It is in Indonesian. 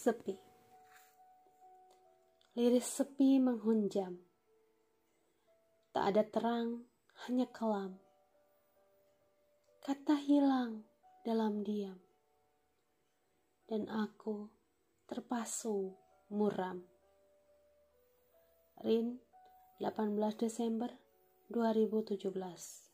Sepi. Liris sepi menghunjam. Tak ada terang, hanya kelam. Kata hilang dalam diam. Dan aku terpasung muram. Rin 18 Desember 2017